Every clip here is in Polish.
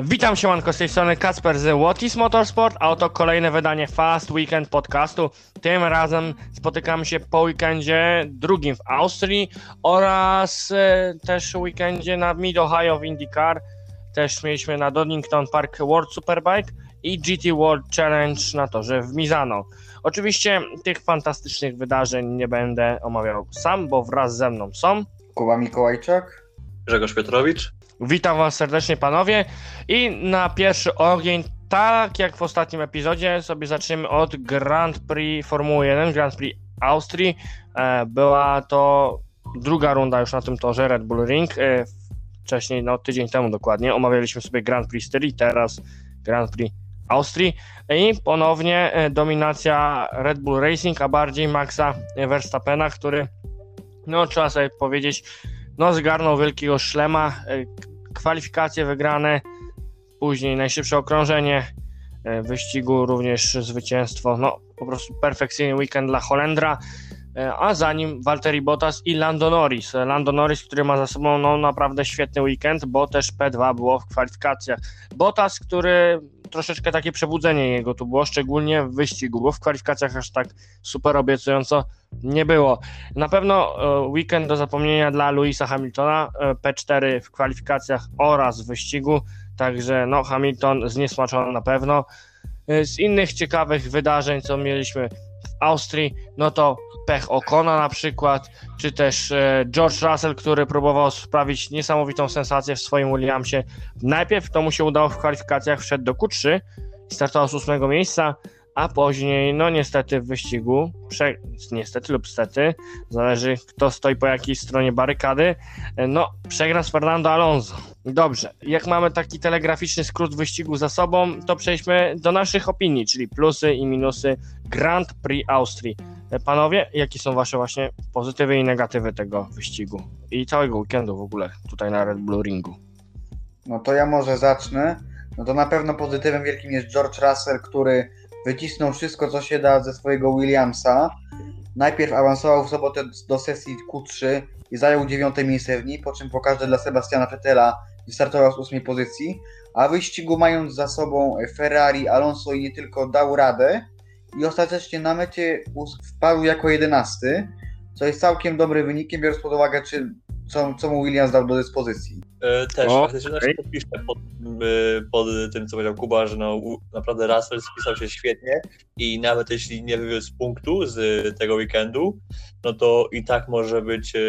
Witam się, Manko, z tej strony Kasper z What is Motorsport, a oto kolejne wydanie Fast Weekend podcastu. Tym razem spotykamy się po weekendzie drugim w Austrii oraz e, też weekendzie na Mid Ohio w IndyCar. Też mieliśmy na Donington Park World Superbike i GT World Challenge na torze w Mizano. Oczywiście tych fantastycznych wydarzeń nie będę omawiał sam, bo wraz ze mną są Kuba Mikołajczak. Grzegorz Piotrowicz. Witam Was serdecznie, panowie. I na pierwszy ogień, tak jak w ostatnim epizodzie, sobie zaczniemy od Grand Prix Formuły 1, Grand Prix Austrii. E, była to druga runda już na tym torze Red Bull Ring. E, wcześniej, no tydzień temu dokładnie, omawialiśmy sobie Grand Prix Styrii, teraz Grand Prix Austrii i ponownie e, dominacja Red Bull Racing, a bardziej Maxa Verstappena, który, no trzeba sobie powiedzieć, no zgarnął wielkiego szlema, kwalifikacje wygrane, później najszybsze okrążenie e, wyścigu, również zwycięstwo. No, po prostu perfekcyjny weekend dla Holendra, e, a za nim Valtteri Bottas i Lando Norris. Lando Norris, który ma za sobą no, naprawdę świetny weekend, bo też P2 było w kwalifikacjach. Bottas, który troszeczkę takie przebudzenie jego tu było, szczególnie w wyścigu, bo w kwalifikacjach aż tak super obiecująco nie było. Na pewno e, weekend do zapomnienia dla Louisa Hamiltona, e, P4 w kwalifikacjach oraz w wyścigu, także no Hamilton zniesmaczony na pewno. E, z innych ciekawych wydarzeń, co mieliśmy w Austrii, no to pech Okona na przykład, czy też George Russell, który próbował sprawić niesamowitą sensację w swoim Williamsie. Najpierw to mu się udało w kwalifikacjach, wszedł do Q3 i startował z ósmego miejsca, a później, no niestety w wyścigu, prze... niestety lub stety, zależy kto stoi po jakiej stronie barykady, no przegra z Fernando Alonso. Dobrze, jak mamy taki telegraficzny skrót wyścigu za sobą, to przejdźmy do naszych opinii, czyli plusy i minusy Grand Prix Austrii. Panowie, jakie są wasze właśnie pozytywy i negatywy tego wyścigu i całego weekendu w ogóle tutaj na Red Bull Ringu? No to ja może zacznę. No to na pewno pozytywem wielkim jest George Russell, który wycisnął wszystko, co się da ze swojego Williamsa. Najpierw awansował w sobotę do sesji Q3 i zajął dziewiąte miejsce w niej, po czym pokaże dla Sebastiana Vettela wystartował z ósmej pozycji, a w wyścigu mając za sobą Ferrari, Alonso i nie tylko dał radę i ostatecznie na mecie wpadł jako jedenasty, co jest całkiem dobrym wynikiem, biorąc pod uwagę, czy, co, co mu Williams dał do dyspozycji. E, też, o, faktycznie okay. podpiszę pod, e, pod, tym, co powiedział Kuba, że no, naprawdę Russell spisał się świetnie i nawet jeśli nie wywiózł punktu z tego weekendu, no to i tak może być, e,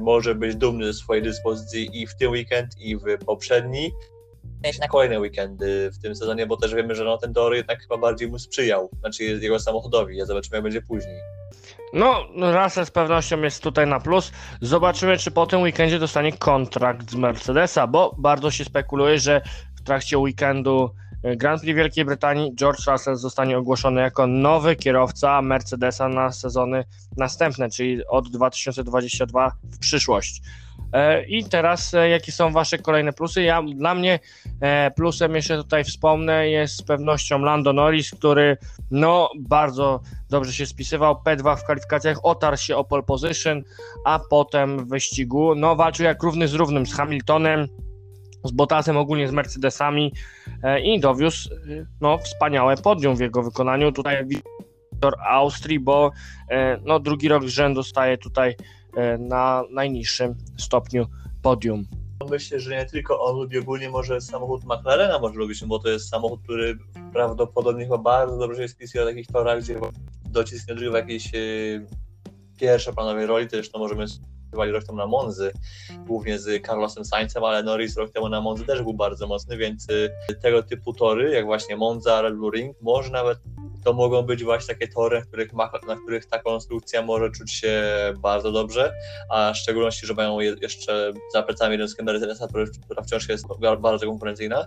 może być dumny ze swojej dyspozycji i w tym weekend, i w poprzedni, na kolejne weekendy w tym sezonie, bo też wiemy, że no, ten tor jednak chyba bardziej mu sprzyjał, znaczy jego samochodowi, ja zobaczymy jak będzie później. No, Russell z pewnością jest tutaj na plus. Zobaczymy, czy po tym weekendzie dostanie kontrakt z Mercedesa, bo bardzo się spekuluje, że w trakcie weekendu Grand Prix Wielkiej Brytanii George Russell zostanie ogłoszony jako nowy kierowca Mercedesa na sezony następne, czyli od 2022 w przyszłość. E, I teraz e, jakie są Wasze kolejne plusy? Ja, dla mnie e, plusem jeszcze tutaj wspomnę jest z pewnością Lando Norris, który no bardzo dobrze się spisywał. P2 w kwalifikacjach otarł się o pole position, a potem w wyścigu no walczył jak równy z równym z Hamiltonem, z Bottasem, ogólnie z Mercedesami i dowiózł no, wspaniałe podium w jego wykonaniu. Tutaj Wiktor Austrii, bo no, drugi rok z rzędu staje tutaj E, na najniższym stopniu podium. Myślę, że nie tylko on lubi ogólnie może samochód McLarena może lubić, bo to jest samochód, który prawdopodobnie chyba bardzo dobrze jest spisuje na takich torach, gdzie docisk nie odgrywa jakiejś e, pierwszoplanowej roli, to możemy rywali rok temu na Monzy, głównie z Carlosem Sainzem, ale Norris rok temu na Monzy też był bardzo mocny, więc e, tego typu tory, jak właśnie Monza, Red Bull Ring, może nawet to mogą być właśnie takie tory, na których, ma, na których ta konstrukcja może czuć się bardzo dobrze, a w szczególności, że mają jeszcze za plecami jednostkę Mercedesa, która wciąż jest bardzo konkurencyjna.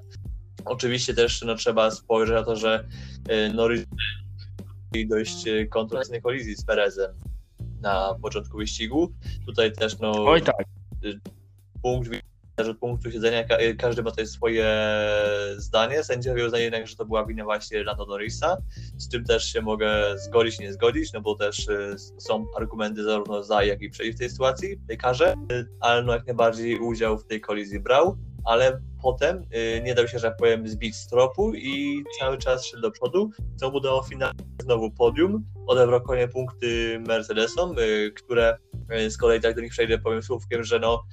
Oczywiście też no, trzeba spojrzeć na to, że y, Norris dość kontrowersyjnej kolizji z Perezem na początku wyścigu. Tutaj też no, Oj, tak. Y, punkt od punktu siedzenia każdy ma tutaj swoje zdanie. Sędziowie uznaje jednak, że to była wina właśnie Lando Norrisa. Z tym też się mogę zgodzić, nie zgodzić, no bo też y, są argumenty zarówno za, jak i przeciw tej sytuacji, tej karze, ale no jak najbardziej udział w tej kolizji brał. Ale potem y, nie dał się, że tak powiem, zbić z tropu i cały czas szedł do przodu, co mu dało finalnie znowu podium, odebrał kolejne punkty Mercedesom, y, które y, z kolei tak do nich przejdę, powiem słówkiem, że no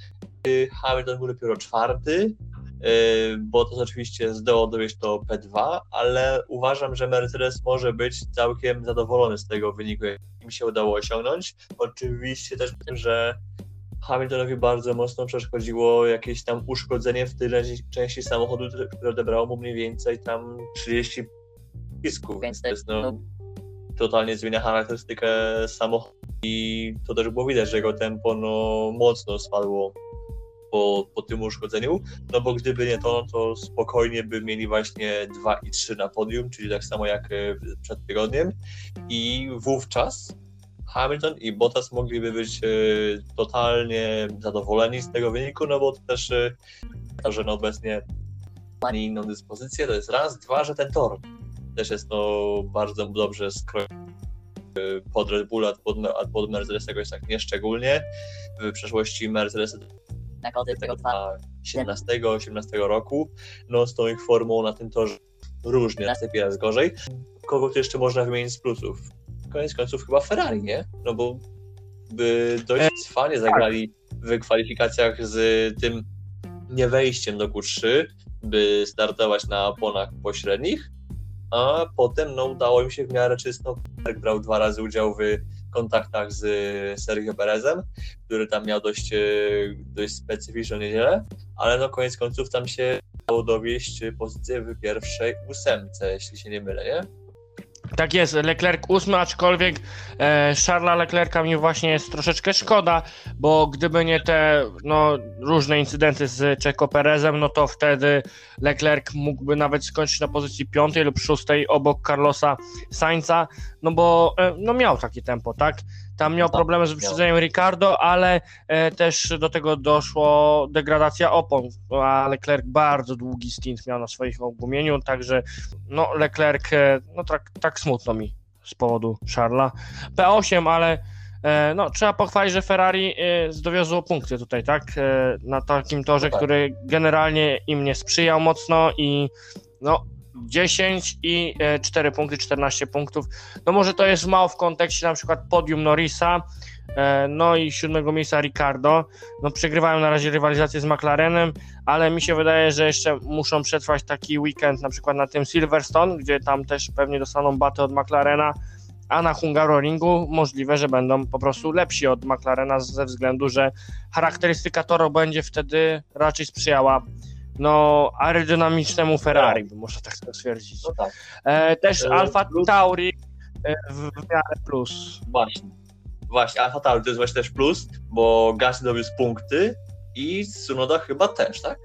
y, Hamilton był dopiero czwarty, y, bo to oczywiście zdołał dowieść to P2, ale uważam, że Mercedes może być całkiem zadowolony z tego wyniku, jaki im się udało osiągnąć. Oczywiście też że Hamiltonowi bardzo mocno przeszkodziło jakieś tam uszkodzenie w tyle części samochodu, które odebrało mu mniej więcej tam 30 pisków, więc to jest no, totalnie zmienia charakterystykę samochodu i to też było widać, że jego tempo no, mocno spadło po, po tym uszkodzeniu, no bo gdyby nie to, no to spokojnie by mieli właśnie 2 i 3 na podium, czyli tak samo jak e, przed tygodniem. I wówczas Hamilton i Bottas mogliby być e, totalnie zadowoleni z tego wyniku, no bo to też e, to, że no obecnie ma inną dyspozycję, to jest raz, dwa, że ten tor też jest no bardzo dobrze skrojony e, pod Red Bull, a pod, pod Mercedes jakoś tak nieszczególnie. W przeszłości Mercedes na kody tego dwa. 17-18 roku, no z tą ich formą na tym torze różnie, następnie raz gorzej. Kogo tu jeszcze można wymienić z plusów? Koniec końców chyba Ferrari, nie? No bo by dość cwanie zagrali w kwalifikacjach z tym niewejściem do Q3, by startować na oponach pośrednich, a potem no, udało im się w miarę czysto. Brał dwa razy udział w kontaktach z Sergio Perezem, który tam miał dość, dość specyficzną niedzielę, ale no koniec końców tam się udało dowieść pozycję w pierwszej ósemce, jeśli się nie mylę, nie? Tak jest, Leclerc ósmy, aczkolwiek e, Charlesa Leclerca mi właśnie jest troszeczkę szkoda, bo gdyby nie te no, różne incydenty z Checo Perezem, no to wtedy Leclerc mógłby nawet skończyć na pozycji piątej lub szóstej obok Carlosa Sainza, no bo e, no, miał takie tempo, tak? Tam miał problemy z wyprzedzeniem Ricardo, ale e, też do tego doszło degradacja opon, a Leclerc bardzo długi stint miał na swoich ogumieniu, także no Leclerc, e, no tak, tak smutno mi z powodu Charlesa. P8, ale e, no trzeba pochwalić, że Ferrari e, dowiozło punkty tutaj, tak, na takim torze, No tak. który generalnie im nie sprzyjał mocno i no 10 i e, 4 punkty, 14 punktów. No może to jest mało w kontekście na przykład podium Norrisa, e, no i siódmego miejsca Ricardo. No przegrywają na razie rywalizację z McLarenem, ale mi się wydaje, że jeszcze muszą przetrwać taki weekend na przykład na tym Silverstone, gdzie tam też pewnie dostaną batę od McLarena, a na Hungaroringu możliwe, że będą po prostu lepsi od McLarena ze względu, że charakterystyka toru będzie wtedy raczej sprzyjała no aerodynamicznemu Ferrari, by można tak stwierdzić. No tak. E, też E, Alfa plus- Tauri e, w, w miarę plus. Właśnie. Właśnie, Alfa Tauri to jest właśnie też plus, bo Gasly dowiózł punkty i Tsunoda chyba też, tak?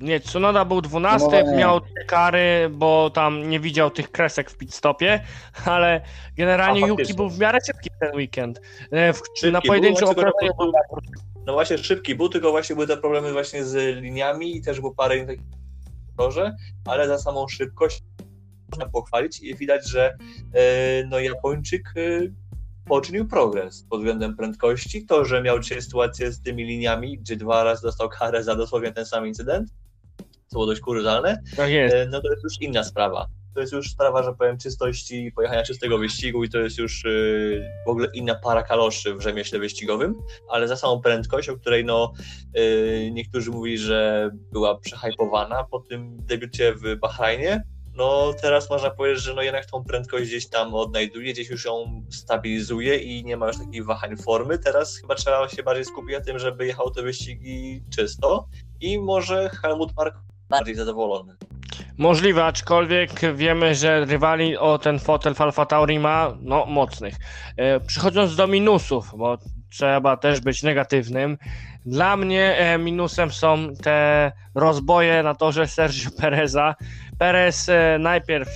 Nie, Tsunoda był 12, No nie. miał te kary, bo tam nie widział tych kresek w pit stopie, ale generalnie A, Yuki był w miarę szybki ten weekend. E, w, Szybki na był, pojedynczym że okrążeniu po prostu- No właśnie szybki był, tylko właśnie były te problemy właśnie z liniami i też było parę innych takich torze, ale za samą szybkość można pochwalić i widać, że e, no Japończyk e, poczynił progres pod względem prędkości. To, że miał dzisiaj sytuację z tymi liniami, gdzie dwa razy dostał karę za dosłownie ten sam incydent, co było dość kuriozalne, Tak. E, no to jest już inna sprawa. To jest już sprawa, że powiem, czystości, pojechania czystego wyścigu i to jest już yy, w ogóle inna para kaloszy w rzemieśle wyścigowym, ale za samą prędkość, o której no yy, niektórzy mówili, że była przehypowana po tym debiucie w Bahrajnie, no teraz można powiedzieć, że no jednak tą prędkość gdzieś tam odnajduje, gdzieś już ją stabilizuje i nie ma już takich wahań formy. Teraz chyba trzeba się bardziej skupić na tym, żeby jechał te wyścigi czysto i może Helmut Marko bardziej zadowolony. Możliwe, aczkolwiek wiemy, że rywali o ten fotel Alfa Tauri ma no, mocnych. E, Przechodząc do minusów, bo trzeba też być negatywnym. Dla mnie e, minusem są te rozboje na torze Sergio Pereza. Perez e, najpierw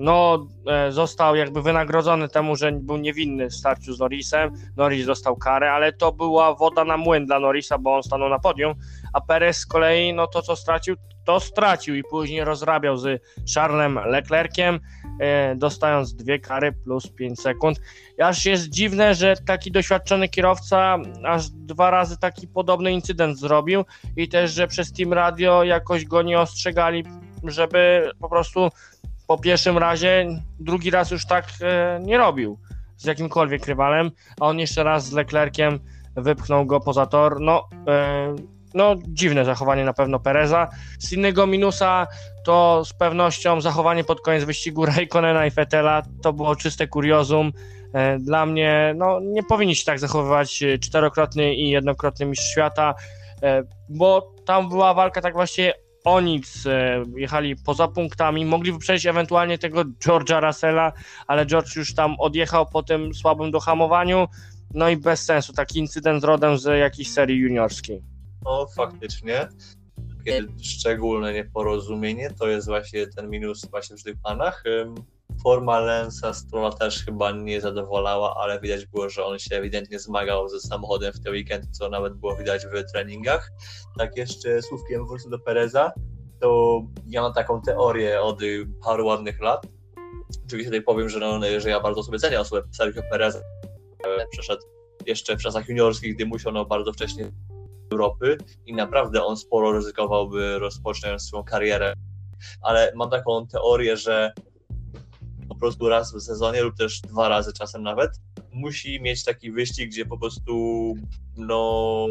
no, e, został jakby wynagrodzony temu, że był niewinny w starciu z Norrisem. Norris dostał karę, ale to była woda na młyn dla Norrisa, bo on stanął na podium, a Perez z kolei, no to co stracił, to stracił i później rozrabiał z Charlesem Leclerciem. e, dostając dwie kary plus 5 sekund. Aż jest dziwne, że taki doświadczony kierowca aż dwa razy taki podobny incydent zrobił i też, że przez Team Radio jakoś go nie ostrzegali, żeby po prostu po pierwszym razie drugi raz już tak e, nie robił z jakimkolwiek rywalem, a on jeszcze raz z Leclerciem wypchnął go poza tor. No, e, no dziwne zachowanie na pewno Pereza. Z innego minusa to z pewnością zachowanie pod koniec wyścigu Raikkonena i Fetela to było czyste kuriozum. E, Dla mnie no, nie powinni się tak zachowywać czterokrotny i jednokrotny mistrz świata, bo tam była walka tak właśnie o nic. e, Jechali poza punktami, mogli wyprzedzić ewentualnie tego George'a Russella, ale George już tam odjechał po tym słabym dohamowaniu. No i bez sensu, taki incydent rodem z jakiejś serii juniorskiej. No faktycznie. Takie szczególne nieporozumienie to jest właśnie ten minus właśnie przy tych panach. Forma Lensa Strolla też chyba nie zadowalała, ale widać było, że on się ewidentnie zmagał ze samochodem w ten weekend, co nawet było widać w treningach. Tak jeszcze słówkiem wrócę do Pereza, to ja mam taką teorię od paru ładnych lat. Oczywiście tutaj powiem, że, no, że ja bardzo sobie cenię osobę Sergio Pereza. E, Przeszedł jeszcze w czasach juniorskich, gdy musiał no, bardzo wcześnie Europy i naprawdę on sporo ryzykowałby rozpoczynając swoją karierę. Ale mam taką teorię, że prostu raz w sezonie lub też dwa razy czasem nawet musi mieć taki wyścig, gdzie po prostu no,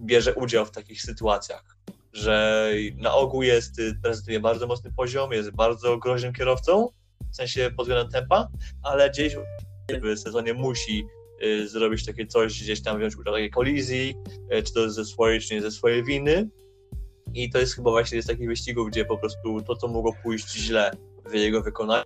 bierze udział w takich sytuacjach. Że na ogół jest, y, prezentuje bardzo mocny poziom, jest bardzo groźnym kierowcą, w sensie pod względem tempa, ale gdzieś w sezonie musi y, zrobić takie coś, gdzieś tam wziąć udział w takiej kolizji, e, czy to ze swojej, czy nie ze swojej winy. I to jest chyba właśnie z takich wyścigów, gdzie po prostu to, co mogło pójść źle w jego wykonaniu,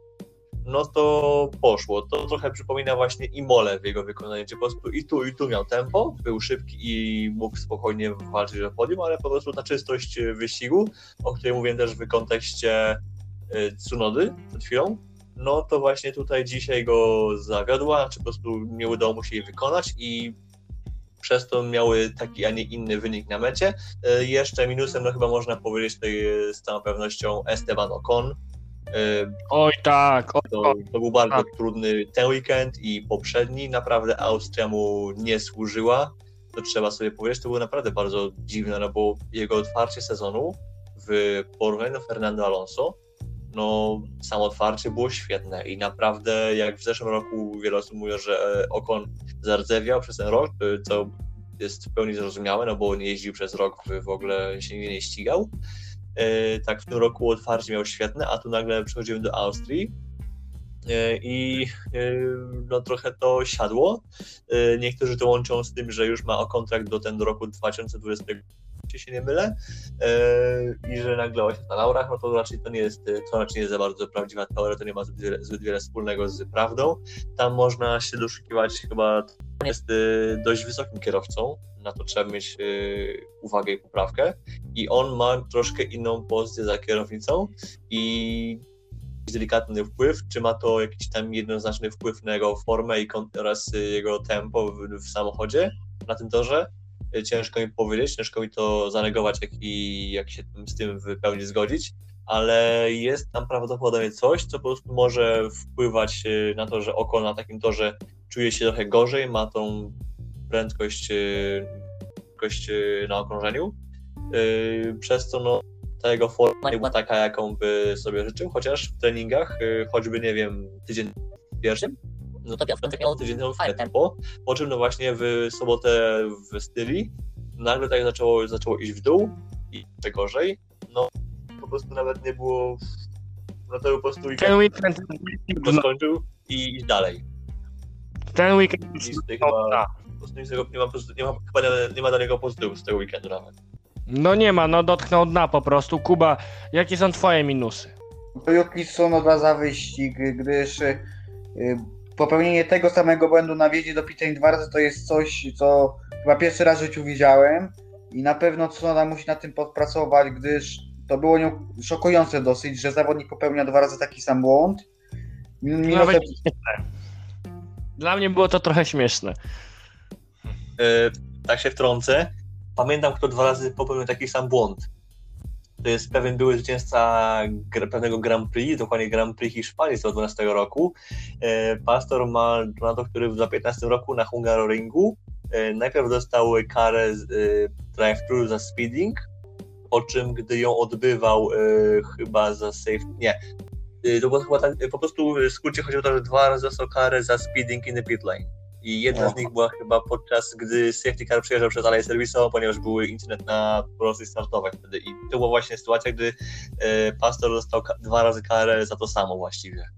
no to poszło. To trochę przypomina właśnie Imole w jego wykonaniu, gdzie po prostu i tu, i tu miał tempo, był szybki i mógł spokojnie walczyć o podium, ale po prostu ta czystość wyścigu, o której mówiłem też w kontekście y, Tsunody przed chwilą, no to właśnie tutaj dzisiaj go zawiodła, czy po prostu nie udało mu się jej wykonać i przez to miały taki, a nie inny wynik na mecie. E, Jeszcze minusem, no chyba można powiedzieć tutaj z całą pewnością Esteban Ocon. Oj tak, o, To, to był bardzo trudny ten weekend i poprzedni. Naprawdę Austria mu nie służyła. To trzeba sobie powiedzieć, to było naprawdę bardzo dziwne, no bo jego otwarcie sezonu w porównaniu do Fernando Alonso, no samo otwarcie było świetne i naprawdę jak w zeszłym roku wiele osób mówiło, że e, Ocon zardzewiał przez ten rok, e, co jest w pełni zrozumiałe, no bo nie jeździł przez rok, w- ogóle się nie ścigał. E, Tak w tym roku otwarcie miał świetne, a tu nagle przechodzimy do Austrii E, i e, no trochę to siadło. Niektórzy to łączą z tym, że już ma o kontrakt do ten do roku 2020, jeśli się nie mylę, e, i że nagle osiadł na laurach, no to raczej to nie jest, to raczej jest za bardzo prawdziwa teoria, to nie ma zbyt wiele, zbyt wiele wspólnego z prawdą. Tam można się doszukiwać chyba, jest e, dość wysokim kierowcą, na to trzeba mieć e, uwagę i poprawkę i on ma troszkę inną pozycję za kierownicą i delikatny wpływ, czy ma to jakiś tam jednoznaczny wpływ na jego formę i oraz jego tempo w, w samochodzie na tym torze. Y, Ciężko mi powiedzieć, ciężko mi to zanegować, jak, i, jak się z tym w pełni zgodzić, ale jest tam prawdopodobnie coś, co po prostu może wpływać y, na to, że oko na takim torze czuje się trochę gorzej, ma tą prędkość, y, prędkość na okrążeniu, przez co no, ta jego forma nie była taka, jaką by sobie życzył, chociaż w treningach, choćby, nie wiem, tydzień pierwszym, no to To Piotr miał tydzień fajne tempo, po czym no właśnie w sobotę w styli nagle tak zaczęło, zaczęło iść w dół i jeszcze gorzej, no po prostu nawet nie było, no to po prostu ten weekend weekend, go skończył i iść dalej. ten weekend I chyba, po prostu nic tego nie ma, nie ma chyba nie, nie ma dla niego pozytywu z tego weekendu nawet. no nie ma, no dotknął dna po prostu. Kuba, jakie są twoje minusy? To Yuki Tsunoda za wyścig, gdyż y, popełnienie tego samego błędu na wjeździe do Piteń dwa razy to jest coś, co chyba pierwszy raz w życiu widziałem i na pewno Tsunoda musi nad tym podpracować, gdyż to było nią szokujące dosyć, że zawodnik popełnia dwa razy taki sam błąd. Min- Minusem, Nawet. Dla mnie było to trochę śmieszne. E, tak się wtrącę, pamiętam, kto dwa razy popełnił taki sam błąd. To jest pewien były zwycięzca pewnego Grand Prix, dokładnie Grand Prix Hiszpanii z 2012 roku. E, Pastor Maldonado, który w 2015 roku na Hungaroringu e, najpierw dostał karę e, drive-thru za speeding, po czym gdy ją odbywał chyba za safety, nie, to było chyba tak, po prostu w skrócie chodziło o to, że dwa razy dostał karę za speeding in the pit lane. I jedna z nich była chyba podczas, gdy safety car przejeżdżał przez aleję serwisową, ponieważ były incydent na prosty startowej wtedy. I to była właśnie sytuacja, gdy e, pastor dostał ka- dwa razy karę za to samo właściwie.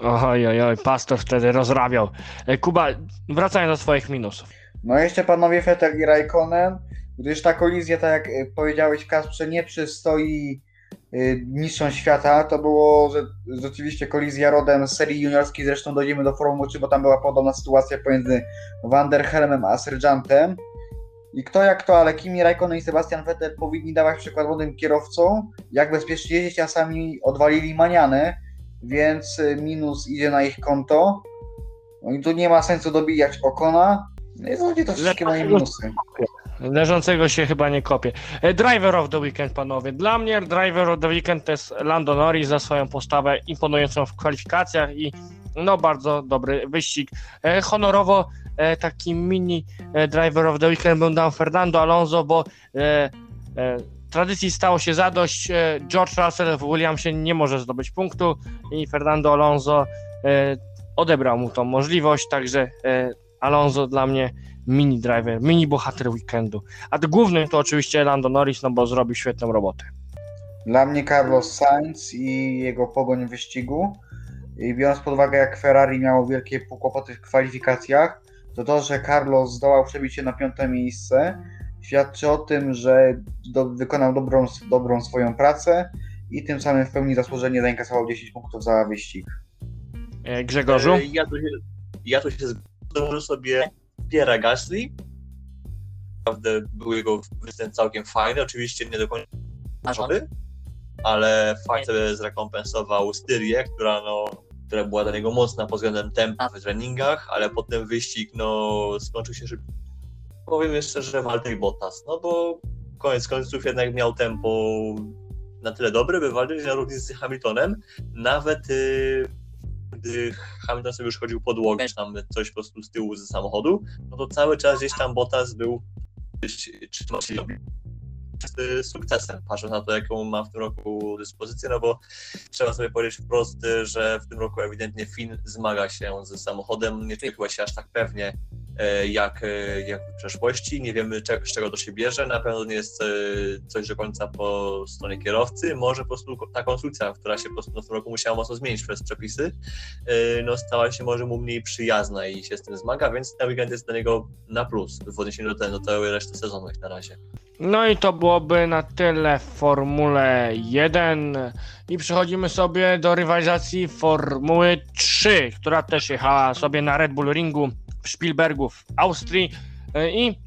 Oj, oj, oj, pastor wtedy rozrabiał. E, Kuba, wracając do swoich minusów. No jeszcze panowie Vettel i Raikkonen, gdyż ta kolizja, tak jak powiedziałeś Kasprze, nie przystoi y, mistrzom świata, to było że, rzeczywiście kolizja rodem z serii juniorskiej, zresztą dojdziemy do Formuły 3, bo tam była podobna sytuacja pomiędzy Van der Helmem a Sergeantem. I kto jak to, ale Kimi Raikkonen i Sebastian Vettel powinni dawać przykład młodym kierowcom, jak bezpiecznie jeździć, a sami odwalili maniany, więc y, minus idzie na ich konto. No i tu nie ma sensu dobijać Okona. No i to wszystkie moje minusy. Leżącego się chyba nie kopie. E, Driver of the Weekend, panowie. Dla mnie Driver of the Weekend to jest Lando Norris za swoją postawę imponującą w kwalifikacjach i no bardzo dobry wyścig. E, Honorowo e, taki mini Driver of the Weekend był dał Fernando Alonso, bo tradycji stało się zadość. George Russell w Williamsie nie może zdobyć punktu i Fernando Alonso odebrał mu tą możliwość, także Alonso dla mnie mini driver, mini bohater weekendu. A głównym to oczywiście Lando Norris, no bo zrobił świetną robotę. Dla mnie Carlos Sainz i jego pogoń w wyścigu. I biorąc pod uwagę, jak Ferrari miało wielkie kłopoty w kwalifikacjach, to to, że Carlos zdołał przebić się na piąte miejsce, świadczy o tym, że do, wykonał dobrą, dobrą swoją pracę i tym samym w pełni zasłużenie zainkasował 10 punktów za wyścig. E, Grzegorzu? E, Ja tu się, ja tu się zgodzę sobie Pierre Gasly. Naprawdę był jego występ całkiem fajny, oczywiście nie do końca nowy, ale fajnie sobie zrekompensował Styrię, która no która była dla niego mocna pod względem tempa w treningach, ale potem wyścig no skończył się szybko. Powiem jeszcze, że Walter Bottas, no bo koniec końców jednak miał tempo na tyle dobre, by walczyć na równi z Hamiltonem, nawet y, gdy Hamilton sobie już chodził podłogę, czy tam coś po prostu z tyłu ze samochodu, no to cały czas gdzieś tam Bottas był trzymał się z sukcesem, patrząc na to, jaką ma w tym roku dyspozycję, no bo trzeba sobie powiedzieć wprost, że w tym roku ewidentnie Finn zmaga się z samochodem, nie czuła się aż tak pewnie jak, e, jak w przeszłości, nie wiemy z czego to się bierze, na pewno nie jest e, coś do końca po stronie kierowcy, może po prostu ta konstrukcja, która się po prostu w tym roku musiała mocno zmienić przez przepisy, e, no stała się może mu mniej przyjazna i się z tym zmaga, więc ten weekend jest dla niego na plus w odniesieniu do, do całej reszty sezonu jak na razie. No i to byłoby na tyle w Formule 1 i przechodzimy sobie do rywalizacji Formuły 3, która też jechała sobie na Red Bull Ringu w Spielbergu w Austrii E, i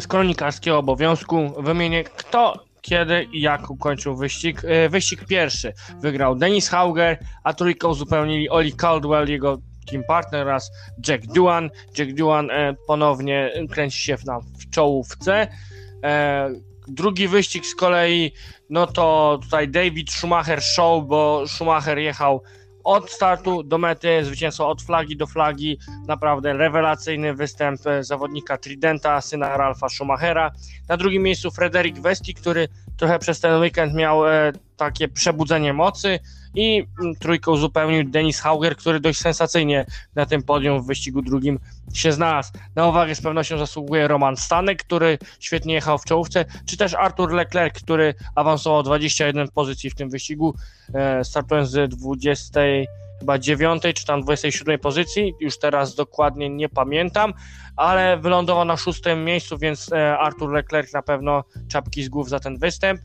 z kronikarskiego obowiązku wymienię kto, kiedy i jak ukończył wyścig. E, Wyścig pierwszy wygrał Dennis Hauger, a trójką uzupełnili Oli Caldwell, jego team partner oraz Jack Duan. Jack Duan e, ponownie kręci się w, na, w czołówce. Drugi wyścig z kolei, no to tutaj David Schumacher show, bo Schumacher jechał od startu do mety, zwycięstwo od flagi do flagi, naprawdę rewelacyjny występ e, zawodnika Tridenta, syna Ralfa Schumachera. Na drugim miejscu Frederik Westi, który trochę przez ten weekend miał e, takie przebudzenie mocy i mm, trójką uzupełnił Denis Hauger, który dość sensacyjnie na tym podium w wyścigu drugim się znalazł. Na uwagę z pewnością zasługuje Roman Stanek, który świetnie jechał w czołówce, czy też Artur Leclerc, który awansował 21 pozycji w tym wyścigu, e, startując z 20 chyba 9 czy tam 27 pozycji, już teraz dokładnie nie pamiętam, ale wylądował na szóstym miejscu, więc e, Artur Leclerc na pewno czapki z głów za ten występ.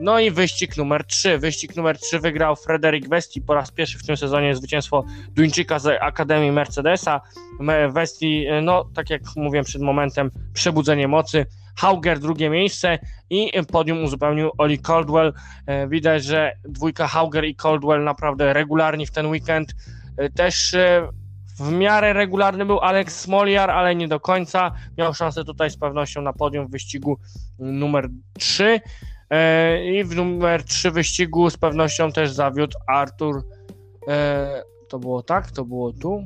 No i wyścig numer 3. Wyścig numer 3 wygrał Frederik Westi po raz pierwszy w tym sezonie zwycięstwo Duńczyka z Akademii Mercedesa. Me- Westi, e, no tak jak mówiłem przed momentem, przebudzenie mocy. Hauger drugie miejsce i podium uzupełnił Oli Caldwell. E, Widać, że dwójka Hauger i Caldwell naprawdę regularni w ten weekend. E, Też e, w miarę regularny był Alex Smoliar, ale nie do końca. Miał szansę tutaj z pewnością na podium w wyścigu numer 3. E, I w numer 3 wyścigu z pewnością też zawiódł Artur. To było tak? To było tu?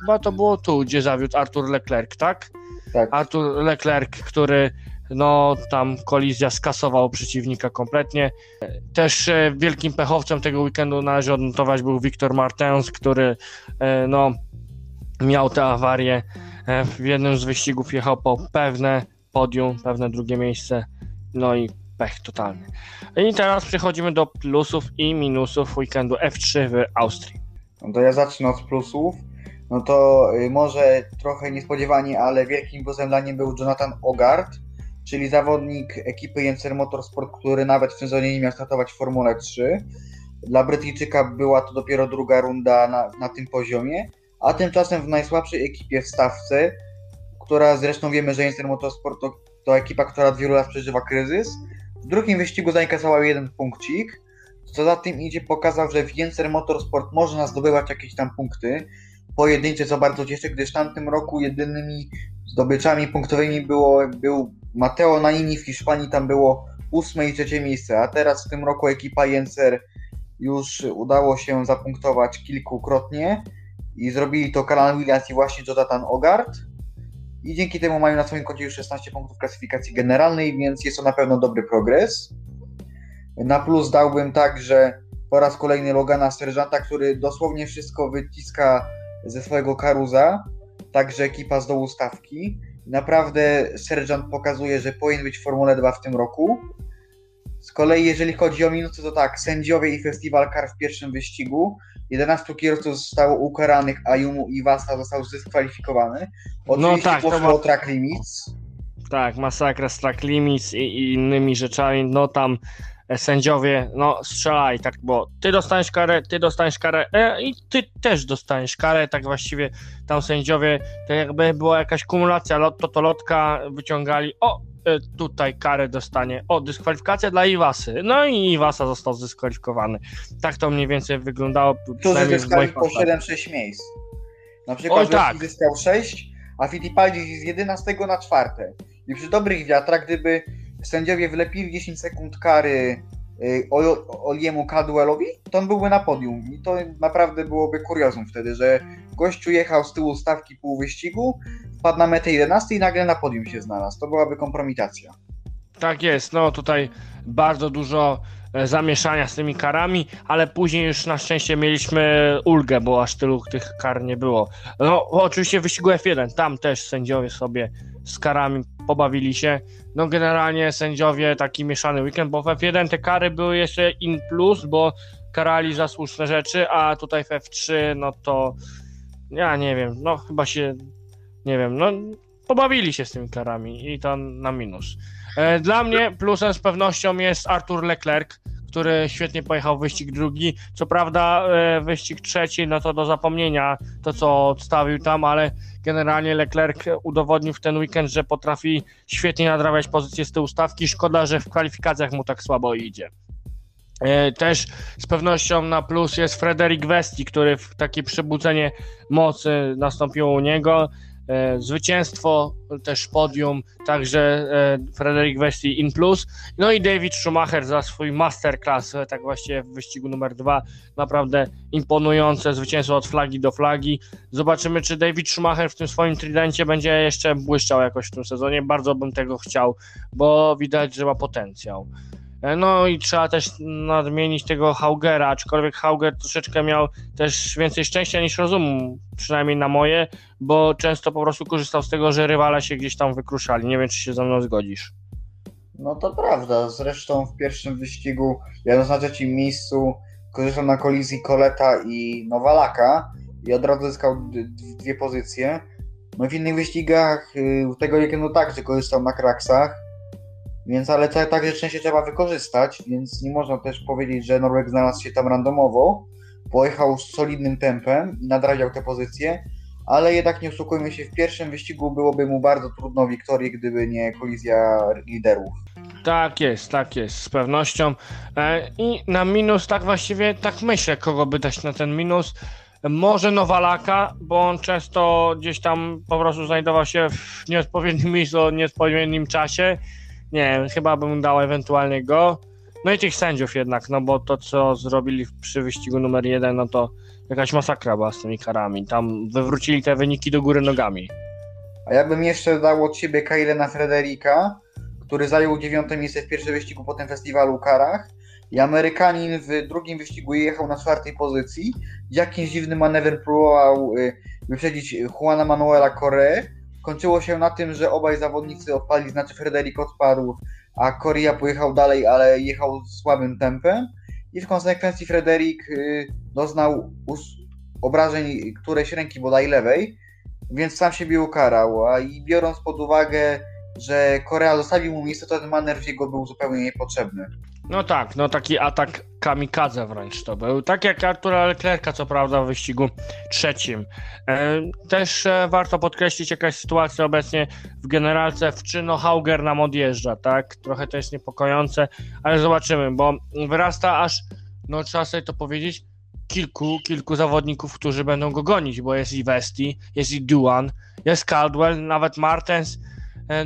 Chyba to było tu, gdzie zawiódł Artur Leclerc, tak? Tak. Artur Leclerc, który no tam kolizja skasował przeciwnika kompletnie. Też e, wielkim pechowcem tego weekendu należy odnotować był Victor Martens, który e, no miał tę awarię. E, W jednym z wyścigów jechał po pewne podium, pewne drugie miejsce, no i pech totalny. I teraz przechodzimy do plusów i minusów weekendu F3 w Austrii. No to ja zacznę od plusów. No to y, może trochę niespodziewanie, ale wielkim mnie był Jonathan Ogard, czyli zawodnik ekipy Jenser Motorsport, który nawet w sezonie nie miał startować w Formule 3. Dla Brytyjczyka była to dopiero druga runda na, na tym poziomie, a tymczasem w najsłabszej ekipie w stawce, która zresztą wiemy, że Jenser Motorsport to, to ekipa, która od wielu lat przeżywa kryzys, w drugim wyścigu zainkasował jeden punkcik, co za tym idzie, pokazał, że w Jenser Motorsport można zdobywać jakieś tam punkty pojedyncze, co bardzo cieszy, gdyż w tamtym roku jedynymi zdobyczami punktowymi było, był Matteo Nanini w Hiszpanii, tam było ósme i trzecie miejsce, a teraz w tym roku ekipa Jenser już udało się zapunktować kilkukrotnie i zrobili to Kalan Williams i właśnie Jonathan Ogard i dzięki temu mają na swoim koncie już 16 punktów klasyfikacji generalnej, więc jest to na pewno dobry progres. Na plus dałbym także po raz kolejny Logana Serżanta, który dosłownie wszystko wyciska ze swojego karuza, także ekipa z dołu stawki. Naprawdę Sergeant pokazuje, że powinien być w Formule 2 w tym roku. Z kolei jeżeli chodzi o minusy, to tak, sędziowie i Festival Car w pierwszym wyścigu. 11 kierowców zostało ukaranych, a Jumu i Wasta został zdyskwalifikowany. Oczywiście tak, to poszło ma- o track limits. Tak, masakra z track limits i, i innymi rzeczami, no tam sędziowie, no strzelaj, tak, bo ty dostaniesz karę, ty dostaniesz karę e, i ty też dostaniesz karę, tak właściwie tam sędziowie, to jakby była jakaś kumulacja, lot, to, to lotka wyciągali, o, e, tutaj karę dostanie, o, dyskwalifikacja dla Iwasy, no i Iwasa został zdyskwalifikowany. Tak to mniej więcej wyglądało, po oczach. 7-6 miejsc. Na przykład Oj, tak. zyskał 6, a Fittipaldi z 11 na 4. I przy dobrych wiatrach, gdyby sędziowie wlepili 10 sekund kary y, Ol- Oliemu Cadwellowi, to on byłby na podium. I to naprawdę byłoby kuriozum wtedy, że gościu jechał z tyłu stawki pół wyścigu, wpadł na metę 11 i nagle na podium się znalazł. To byłaby kompromitacja. Tak jest, no tutaj bardzo dużo e, zamieszania z tymi karami, ale później już na szczęście mieliśmy ulgę, bo aż tylu tych kar nie było. No oczywiście wyścigu F1, tam też sędziowie sobie z karami pobawili się. No generalnie sędziowie taki mieszany weekend, bo w F1 te kary były jeszcze in plus, bo karali za słuszne rzeczy, a tutaj w F3 no to ja nie wiem, no chyba się nie wiem, no pobawili się z tymi karami i to na minus. E, Dla mnie plusem z pewnością jest Artur Leclerc, który świetnie pojechał wyścig drugi. Co prawda e, wyścig trzeci, no to do zapomnienia to, co odstawił tam, ale generalnie Leclerc udowodnił w ten weekend, że potrafi świetnie nadrabiać pozycję z tyłu stawki. Szkoda, że w kwalifikacjach mu tak słabo idzie. E, Też z pewnością na plus jest Frederik Westi, który w takie przebudzenie mocy nastąpiło u niego. E, Zwycięstwo, też podium, także e, Frederik Westi in plus. No i David Schumacher za swój masterclass, e, tak właściwie w wyścigu numer dwa. Naprawdę imponujące zwycięstwo od flagi do flagi. Zobaczymy, czy David Schumacher w tym swoim tridencie będzie jeszcze błyszczał jakoś w tym sezonie. Bardzo bym tego chciał, bo widać, że ma potencjał. E, No i trzeba też nadmienić tego Haugera, aczkolwiek Hauger troszeczkę miał też więcej szczęścia niż rozumu, przynajmniej na moje, bo często po prostu korzystał z tego, że rywale się gdzieś tam wykruszali. Nie wiem, czy się ze mną zgodzisz. No to prawda. Zresztą w pierwszym wyścigu, jadąc na trzecim miejscu, korzystał na kolizji Koleta i Nowalaka i od razu zyskał dwie pozycje. No w innych wyścigach y, tego weekendu także korzystał na kraksach, więc ale ta, także szczęście trzeba wykorzystać, więc nie można też powiedzieć, że Norweg znalazł się tam randomowo. Pojechał z solidnym tempem i nadrabiał te pozycje, ale jednak nie oszukujmy się, w pierwszym wyścigu byłoby mu bardzo trudno wiktorię, gdyby nie kolizja liderów. Tak jest, tak jest, z pewnością. E, I na minus, tak właściwie, tak myślę, kogo by dać na ten minus. Może Nowalaka, bo on często gdzieś tam po prostu znajdował się w nieodpowiednim miejscu o nieodpowiednim czasie. Nie wiem, chyba bym dał ewentualnie go. No i tych sędziów jednak, no bo to co zrobili przy wyścigu numer jeden, no to jakaś masakra była z tymi karami. Tam wywrócili te wyniki do góry nogami. A ja bym jeszcze dał od siebie Kailena Frederika, który zajął dziewiąte miejsce w pierwszym wyścigu po tym festiwalu karach. I Amerykanin w drugim wyścigu jechał na czwartej pozycji. Jakimś dziwnym manewrem próbował y, wyprzedzić Juana Manuela Correa. Kończyło się na tym, że obaj zawodnicy odpali, znaczy Frederik odpadł, a Correa pojechał dalej, ale jechał słabym tempem. I w konsekwencji Frederik y, doznał obrażeń którejś ręki bodaj lewej, więc sam siebie ukarał. A i biorąc pod uwagę, że Korea zostawił mu miejsce, to ten manewr jego był zupełnie niepotrzebny. No tak, no taki atak kamikadze wręcz to był. Tak jak Artura Leclerca, co prawda, w wyścigu trzecim. E, też e, warto podkreślić jakaś sytuacja obecnie w generalce w Czyno Hauger nam odjeżdża, tak? Trochę to jest niepokojące, ale zobaczymy, bo wyrasta aż, no trzeba sobie to powiedzieć, kilku, kilku zawodników, którzy będą go gonić, bo jest i Vesti, jest i Duan, jest Caldwell, nawet Martens,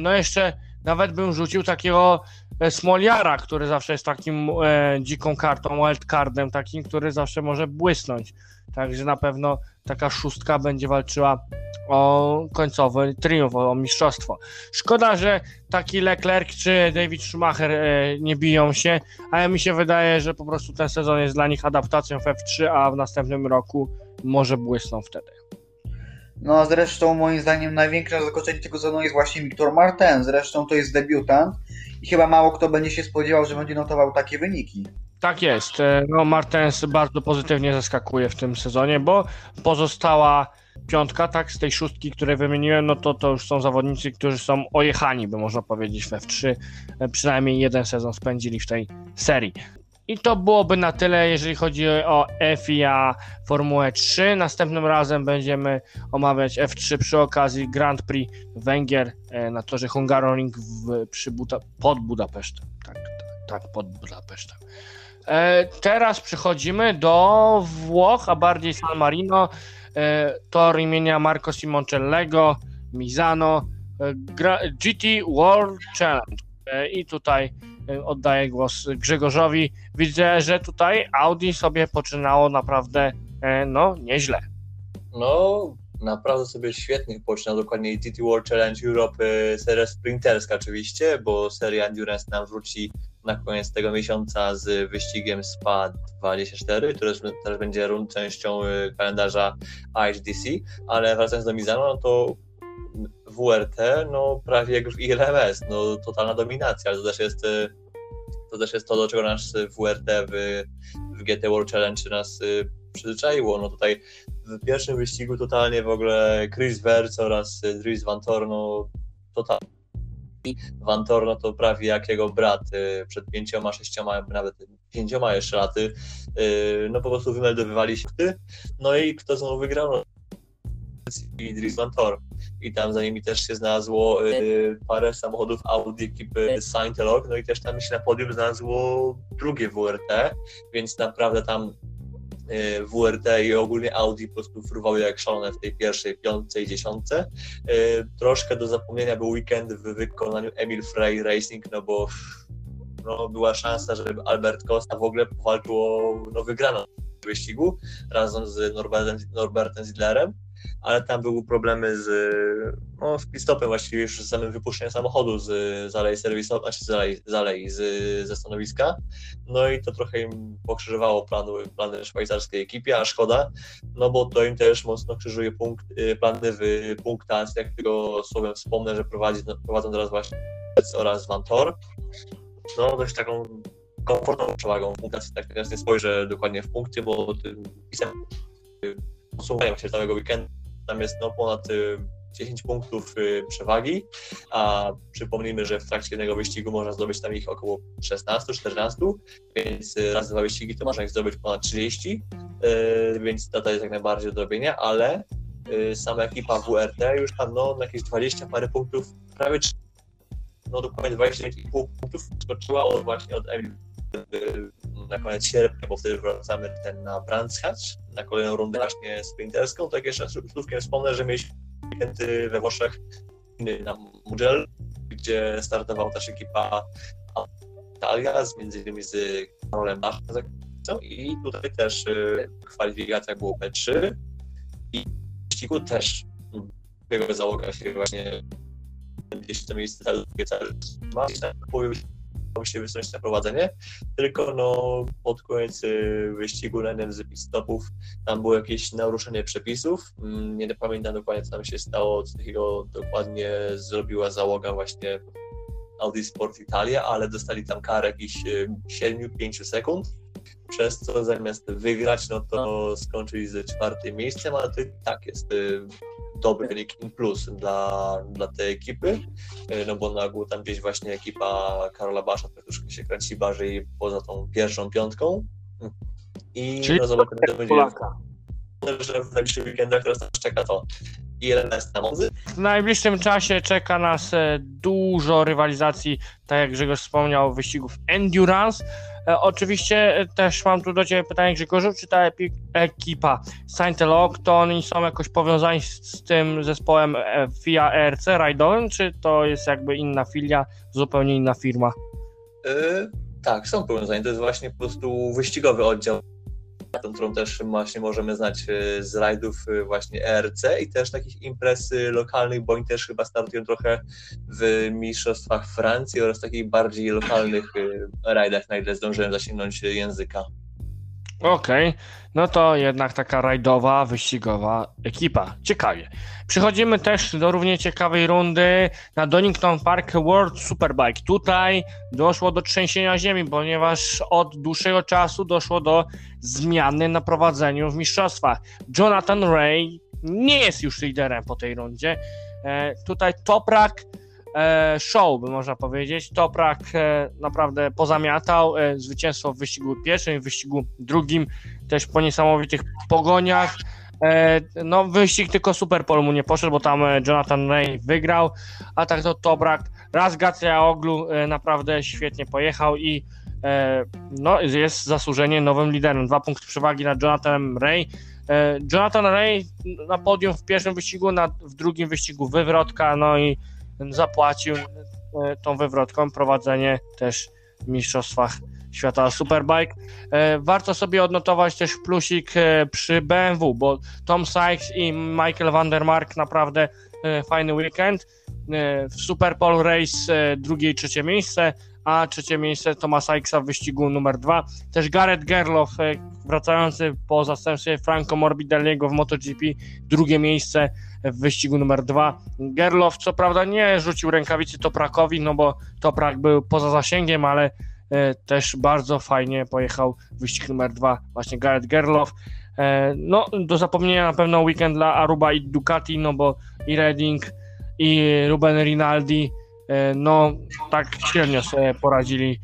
no jeszcze nawet bym rzucił takiego e, Smoliara, który zawsze jest takim e, dziką kartą, wildcardem takim, który zawsze może błysnąć. Także na pewno taka szóstka będzie walczyła o końcowy triumf, o mistrzostwo. Szkoda, że taki Leclerc czy David Schumacher e, nie biją się, ale mi się wydaje, że po prostu ten sezon jest dla nich adaptacją w F3, a w następnym roku może błysną wtedy. No a zresztą moim zdaniem największe zaskoczenie tego sezonu jest właśnie Victor Martin. Zresztą to jest debiutant i chyba mało kto będzie się spodziewał, że będzie notował takie wyniki. Tak jest. E, No, Martens bardzo pozytywnie zaskakuje w tym sezonie, bo pozostała piątka, tak, z tej szóstki, które wymieniłem, no to to już są zawodnicy, którzy są ojechani, by można powiedzieć, w F3. E, Przynajmniej jeden sezon spędzili w tej serii. I to byłoby na tyle, jeżeli chodzi o FIA Formułę 3. Następnym razem będziemy omawiać F3 przy okazji Grand Prix Węgier e, na torze Hungaroring w, przy pod Budapesztem. Tak, tak, tak, pod Budapesztem. E, Teraz przechodzimy do Włoch, a bardziej San Marino, e, tor imienia Marco Simoncellego, Misano, GT World Challenge. I tutaj oddaję głos Grzegorzowi. Widzę, że tutaj Audi sobie poczynało naprawdę e, no nieźle. No, naprawdę sobie świetnie poczynał dokładnie GT World Challenge Europe, y, seria sprinterska oczywiście, bo seria Endurance nam wróci na koniec tego miesiąca z wyścigiem SPA 24, który też- będzie częścią y, kalendarza IHDC, ale wracając do Mizano, no to WRT, no prawie jak w ILMS, no totalna dominacja, ale to też jest y, to też jest to, do czego nasz WRT w, w GT World Challenge nas y, przyzwyczaiło. No tutaj w pierwszym wyścigu totalnie w ogóle Chris Verc oraz y, Dries Van Torno totalnie Van Torno to prawie jak jego brat przed pięcioma, sześcioma, nawet pięcioma jeszcze laty. No po prostu wymeldowywali się. No i kto znowu wygrał? No, i Dries Van Torn. I tam za nimi też się znalazło y, parę samochodów Audi ekipy Scientolog, no i też tam się na podium znalazło drugie WRT, więc naprawdę tam y, WRT i ogólnie Audi po prostu fruwały jak szalone w tej pierwszej piątce i dziesiątce. Y, Troszkę do zapomnienia był weekend w wykonaniu Emil Frey Racing, no bo no, była szansa, żeby Albert Costa w ogóle powalczył o no, wygraną wyścigu razem z Norbertem, Norbertem Zidlerem, ale tam były problemy z, no, z pit-stopem właściwie już z samym wypuszczeniem samochodu z, z alei serwisowego, znaczy z alei, z alei z, ze stanowiska. No i to trochę im pokrzyżowało planu, plany szwajcarskiej ekipie, a szkoda, no bo to im też mocno krzyżuje punkt, y, plany w punktacji, jak tylko słowem wspomnę, że prowadzi, prowadzą teraz właśnie oraz Van Tor. No dość taką komfortową przewagą w punktacji, tak teraz nie spojrzę dokładnie w punkty, bo tym pisem podsumowuję właśnie całego weekendu, tam jest no ponad y, 10 punktów y, przewagi, a przypomnijmy, że w trakcie jednego wyścigu można zdobyć tam ich około 16-14, więc y, raz dwa wyścigi to można ich zdobyć ponad 30, y, więc data jest jak najbardziej do robienia, ale y, sama ekipa WRT już tam no, jakieś 20 parę punktów, prawie 30, no dokładnie 29,5 punktów skoczyła od, właśnie od Emil y, na koniec sierpnia, bo wtedy wracamy ten na Hatch, na kolejną rundę właśnie sprinterską. Tak jeszcze słówkiem wspomnę, że mieliśmy weekendy we Włoszech na Mugello, gdzie startowała też ekipa Italia, z między innymi z Karolem Baszem i tutaj też y, w kwalifikacjach było P3 i w wyścigu też jego załoga się właśnie gdzieś to miejsce ma i tak próbował się wysunąć na prowadzenie, tylko no pod koniec y, wyścigu na jednym z stopów tam było jakieś naruszenie przepisów, Mm, nie pamiętam dokładnie co tam się stało, co takiego dokładnie zrobiła załoga właśnie Audi Sport Italia, ale dostali tam karę jakichś 7-5 sekund, przez co zamiast wygrać, no to skończyli ze czwartym miejscem, ale to i tak jest y, dobry wynik plus dla, dla tej ekipy, y, no bo na ogół tam gdzieś właśnie ekipa Karola Basza troszkę się kręci bardziej poza tą pierwszą piątką. I Czyli no zobaczymy, co będzie że w najbliższych weekendach teraz nas czeka to ILS na mocy, W najbliższym czasie czeka nas e, dużo rywalizacji, tak jak Grzegorz wspomniał, wyścigów endurance. E, Oczywiście e, też mam tu do Ciebie pytanie Grzegorzu, czy ta ekipa Saint to oni są jakoś powiązani z, tym zespołem e, FIA ERC rajdowym, czy to jest jakby inna filia, zupełnie inna firma? Yy, tak, są powiązania. To jest właśnie po prostu wyścigowy oddział, tą, którą też właśnie możemy znać yy, z rajdów yy, właśnie ERC i też takich imprez yy, lokalnych, bo oni też chyba startują trochę w mistrzostwach Francji oraz takich bardziej lokalnych rajdach, na ile zdążyłem zasięgnąć języka. Okej, no to jednak taka rajdowa, wyścigowa ekipa. Ciekawie. Przechodzimy też do równie ciekawej rundy na Donington Park World Superbike. Tutaj doszło do trzęsienia ziemi, ponieważ od dłuższego czasu doszło do zmiany na prowadzeniu w mistrzostwach. Jonathan Ray nie jest już liderem po tej rundzie. E, tutaj Toprak show, by można powiedzieć. Toprak e, naprawdę pozamiatał e, zwycięstwo w wyścigu pierwszym w wyścigu drugim, też po niesamowitych pogoniach. E, no, wyścig tylko Superpol mu nie poszedł, bo tam e, Jonathan Ray wygrał, a tak to Toprak raz Gacja Oglu e, naprawdę świetnie pojechał i e, no, jest zasłużenie nowym liderem. Dwa punkty przewagi nad Jonathanem Ray. E, Jonathan Ray na podium w pierwszym wyścigu, na, w drugim wyścigu wywrotka, no i zapłacił e, tą wywrotką prowadzenie też w Mistrzostwach Świata Superbike. E, Warto sobie odnotować też plusik e, przy BMW, bo Tom Sykes i Michael van der Mark naprawdę fajny weekend. W Superpole Race drugie i trzecie miejsce, a trzecie miejsce Toma Sykesa w wyścigu numer dwa. Też Gareth Gerloff, wracający po zastępstwie Franco Morbidelliego w MotoGP, drugie miejsce w wyścigu numer dwa. Gerloff co prawda nie rzucił rękawicy Toprakowi, no bo Toprak był poza zasięgiem, ale e, też bardzo fajnie pojechał wyścig numer dwa właśnie Gareth Gerloff. E, no do zapomnienia na pewno weekend dla Aruba i Ducati, no bo i Redding i Ruben Rinaldi e, no tak średnio sobie poradzili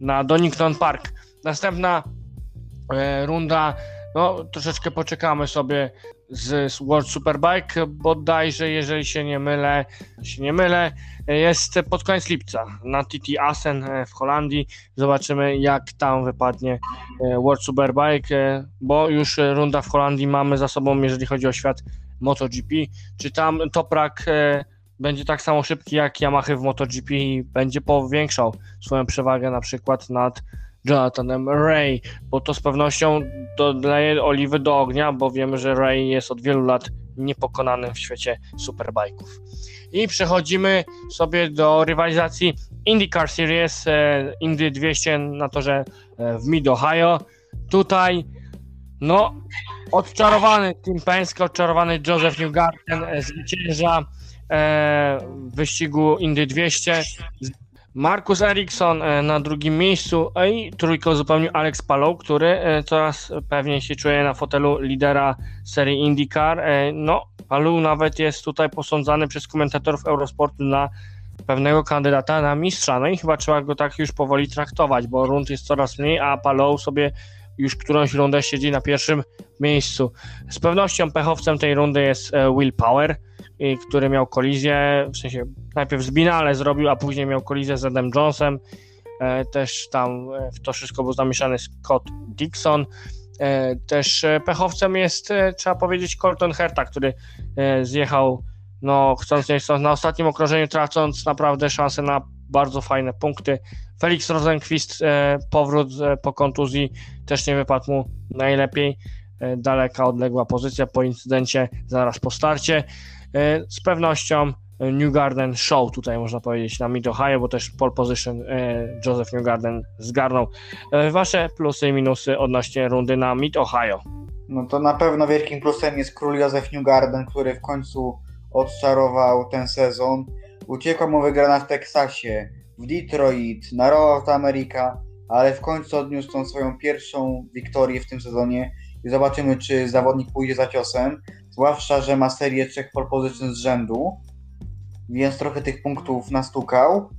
na Donington Park. Następna runda, no troszeczkę poczekamy sobie z, World Superbike, bodajże jeżeli się nie mylę, się nie mylę, jest pod koniec lipca na TT Assen e, w Holandii. Zobaczymy jak tam wypadnie e, World Superbike, e, bo już runda w Holandii mamy za sobą, jeżeli chodzi o świat MotoGP. Czy tam Toprak będzie tak samo szybki jak Yamaha w MotoGP i będzie powiększał swoją przewagę na przykład nad Jonathanem Ray, bo to z pewnością dodaje oliwy do ognia, bo wiemy, że Ray jest od wielu lat niepokonanym w świecie superbajków. I przechodzimy sobie do rywalizacji IndyCar Series e, Indy 200 na torze e, w Mid Ohio. Tutaj no odczarowany Tim Penske, odczarowany Joseph Newgarden e, zwycięża w wyścigu Indy 200. Markus Eriksson e, na drugim miejscu a i trójkę uzupełnił Alex Palou, który e, coraz pewniej się czuje na fotelu lidera serii IndyCar. E, No, Palou nawet jest tutaj posądzany przez komentatorów Eurosportu na pewnego kandydata na mistrza. No i chyba trzeba go tak już powoli traktować, bo rund jest coraz mniej, a Palou sobie już którąś rundę siedzi na pierwszym miejscu. Z pewnością pechowcem tej rundy jest e, Will Power, który miał kolizję, w sensie najpierw z Binale zrobił, a później miał kolizję z Adam Jonesem. E, Też tam e, w to wszystko był zamieszany Scott Dixon. E, Też pechowcem jest, trzeba powiedzieć, Colton Herta, który zjechał no chcąc nie chcąc, na ostatnim okrążeniu tracąc naprawdę szansę na bardzo fajne punkty. Felix Rosenquist, powrót po kontuzji też nie wypadł mu najlepiej. Daleka, odległa pozycja po incydencie zaraz po starcie. E, z pewnością New Garden Show, tutaj można powiedzieć, na Mid Ohio, bo też pole position e, Joseph New Garden zgarnął. E, wasze plusy i minusy odnośnie rundy na Mid Ohio. No to na pewno wielkim plusem jest król Józef Newgarden, który w końcu odczarował ten sezon. Uciekła mu wygrana w Teksasie, w Detroit, na Road America, ale w końcu odniósł tą swoją pierwszą wiktorię w tym sezonie i zobaczymy, czy zawodnik pójdzie za ciosem. Zwłaszcza, że ma serię trzech position z rzędu, więc trochę tych punktów nastukał.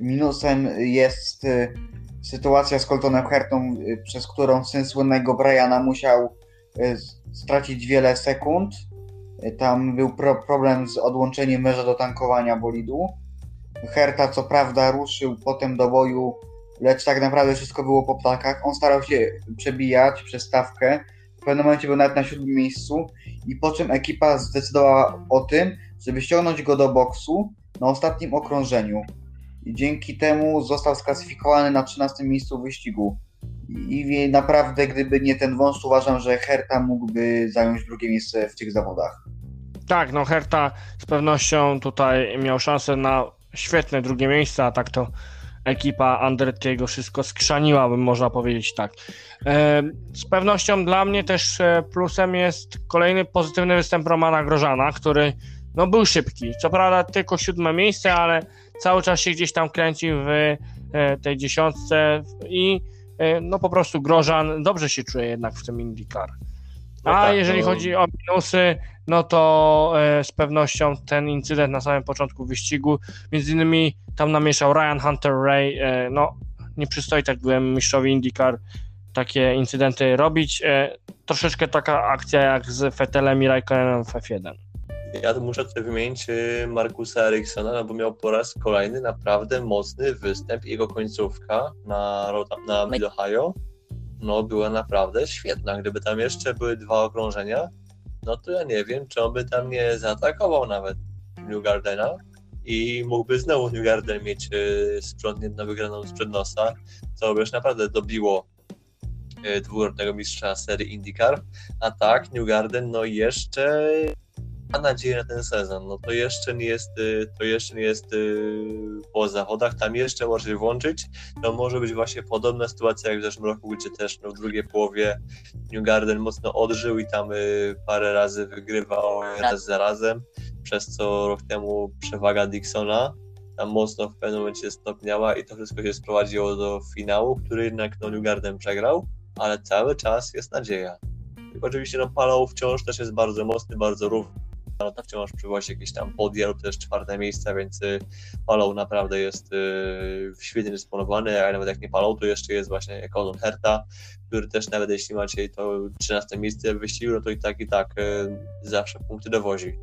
Minusem jest y, sytuacja z Coltonem Hertą, y, przez którą syn słynnego Briana musiał y, stracić wiele sekund. Tam był pro problem z odłączeniem męża do tankowania bolidu. Herta co prawda ruszył potem do boju, lecz tak naprawdę wszystko było po ptakach. On starał się przebijać przez stawkę. W pewnym momencie był nawet na siódmym miejscu i po czym ekipa zdecydowała o tym, żeby ściągnąć go do boksu na ostatnim okrążeniu. I dzięki temu został sklasyfikowany na 13 miejscu wyścigu. I naprawdę, gdyby nie ten wąż, uważam, że Herta mógłby zająć drugie miejsce w tych zawodach. Tak, no Herta z pewnością tutaj miał szansę na świetne drugie miejsce, a tak to ekipa Andrettiego wszystko skrzaniła, bym można powiedzieć tak. E, Z pewnością dla mnie też e, plusem jest kolejny pozytywny występ Romana Grożana, który no, był szybki. Co prawda tylko siódme miejsce, ale cały czas się gdzieś tam kręcił w e, tej dziesiątce i no po prostu Grożan dobrze się czuje jednak w tym IndyCar. No A tak, jeżeli no- chodzi o minusy, no to e, z pewnością ten incydent na samym początku wyścigu, między innymi tam namieszał Ryan Hunter Ray, e, no nie przystoi tak byłem mistrzowi IndyCar takie incydenty robić. E, troszeczkę taka akcja jak z Fetelem i Raikkonenem w F1. Ja tu muszę tutaj wymienić y, Markusa Eriksona, no bo miał po raz kolejny naprawdę mocny występ. Jego końcówka na, Road- na Mid Ohio no, była naprawdę świetna. Gdyby tam jeszcze były dwa okrążenia, no to ja nie wiem, czy on by tam nie zaatakował nawet New Gardena i mógłby znowu New Garden mieć y, sprzątniętą wygraną sprzed nosa, co by już naprawdę dobiło y, mistrza serii IndyCar. A tak, New Garden no jeszcze ma nadzieję na ten sezon. No to jeszcze nie jest, y, to jeszcze nie jest y, po zawodach, tam jeszcze może włączyć. To może być właśnie podobna sytuacja jak w zeszłym roku, gdzie też no, w drugiej połowie New Garden mocno odżył i tam y, parę razy wygrywał raz za razem, przez co rok temu przewaga Dixona tam mocno w pewnym momencie stopniała i to wszystko się sprowadziło do finału, który jednak no, New Garden przegrał, ale cały czas jest nadzieja. Oczywiście no, Palau wciąż też jest bardzo mocny, bardzo równy no to wciąż przywozi jakieś tam podia lub też czwarte miejsca, więc y, Palą naprawdę jest y, świetnie dysponowany, a nawet jak nie Palą, to jeszcze jest właśnie Colin Herta, który też nawet jeśli macie to 13 miejsce w wyścigu, no to i tak i tak y, zawsze punkty dowozi.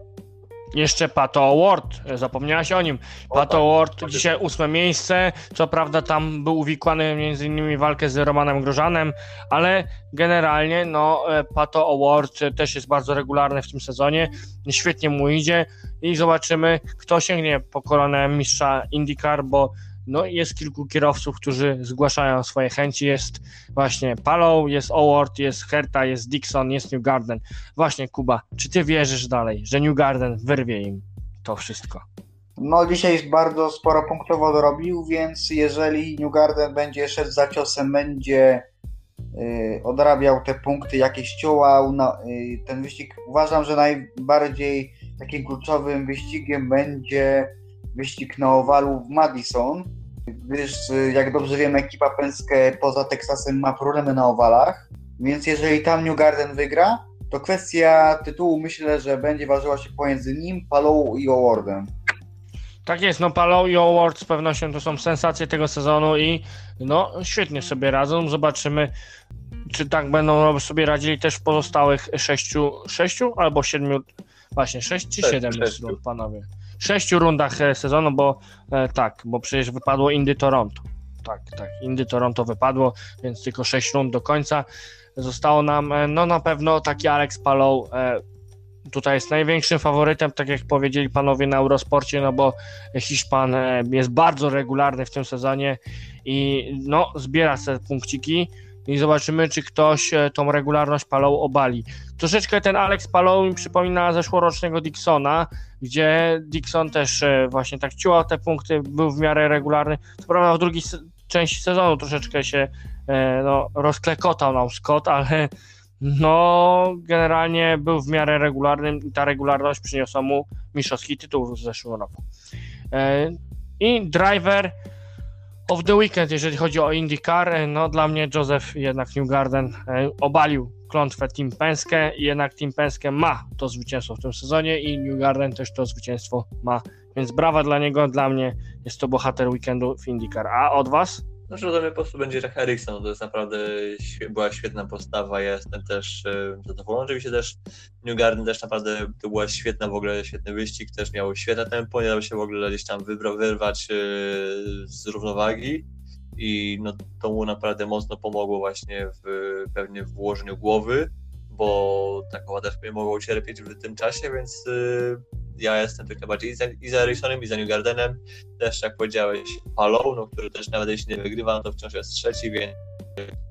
Jeszcze Pato Award, e, zapomniałaś o nim. O, Pato tak. Award dzisiaj ósme miejsce, co prawda tam był uwikłany między innymi walkę z Romanem Grożanem, ale generalnie no e, Pato Award też jest bardzo regularny w tym sezonie, świetnie mu idzie i zobaczymy kto sięgnie po koronę mistrza IndyCar, bo no jest kilku kierowców, którzy zgłaszają swoje chęci, jest właśnie Palou, jest Award, jest Herta, jest Dixon, jest New Garden. Właśnie Kuba, czy ty wierzysz dalej, że New Garden wyrwie im to wszystko? No dzisiaj bardzo sporo punktowo dorobił, więc jeżeli New Garden będzie szedł za ciosem, będzie y, odrabiał te punkty, jakieś cionął, na, y, ten wyścig uważam, że najbardziej takim kluczowym wyścigiem będzie wyścig na owalu w Madison, gdyż jak dobrze wiemy ekipa Penske poza Teksasem ma problemy na owalach, więc jeżeli tam New Garden wygra, to kwestia tytułu myślę, że będzie ważyła się pomiędzy nim, Palou i Howardem. Tak jest, no Palou i Award z pewnością to są sensacje tego sezonu i no świetnie sobie radzą. Zobaczymy, czy tak będą sobie radzili też w pozostałych sześciu, sześciu albo siedmiu, właśnie sześć czy siedem rund, panowie? Sześciu rundach e, sezonu, bo e, tak, bo przecież wypadło Indy Toronto. Tak, tak, Indy Toronto wypadło, więc tylko sześć rund do końca. Zostało nam, e, no na pewno taki Alex Palou, tutaj jest największym faworytem, tak jak powiedzieli panowie na Eurosporcie, no bo Hiszpan jest bardzo regularny w tym sezonie i no, zbiera te punkciki i zobaczymy, czy ktoś e, tą regularność Palou obali. Troszeczkę ten Alex Palou mi przypomina zeszłorocznego Dixona, gdzie Dixon też e, właśnie tak ciułał te punkty, był w miarę regularny. Co prawda w drugiej części sezonu troszeczkę się e, no, rozklekotał nam Scott, ale no generalnie był w miarę regularnym i ta regularność przyniosła mu mistrzowski tytuł w zeszłym roku. I driver of the weekend, jeżeli chodzi o IndyCar, e, no dla mnie Joseph jednak Newgarden e, obalił klątwę Team Penske i jednak Team Penske ma to zwycięstwo w tym sezonie i Newgarden też to zwycięstwo ma, więc brawa dla niego, dla mnie jest to bohater weekendu w IndyCar. A od was? No, że ode mnie po prostu będzie Jack Erickson, to jest naprawdę była świetna postawa, ja jestem też e, zadowolony, oczywiście też New Garden też naprawdę to była świetna w ogóle, świetny wyścig, też miał świetne tempo, nie dało się w ogóle gdzieś tam wybra- wyrwać e, z równowagi. I no, to mu naprawdę mocno pomogło właśnie w, pewnie w ułożeniu głowy, bo takowa też nie mogła ucierpieć w tym czasie, więc e, ja jestem tylko bardziej i za, i za i za New Gardenem, też jak powiedziałeś Palou, no, który też nawet jeśli nie wygrywa, no to wciąż jest trzeci, więc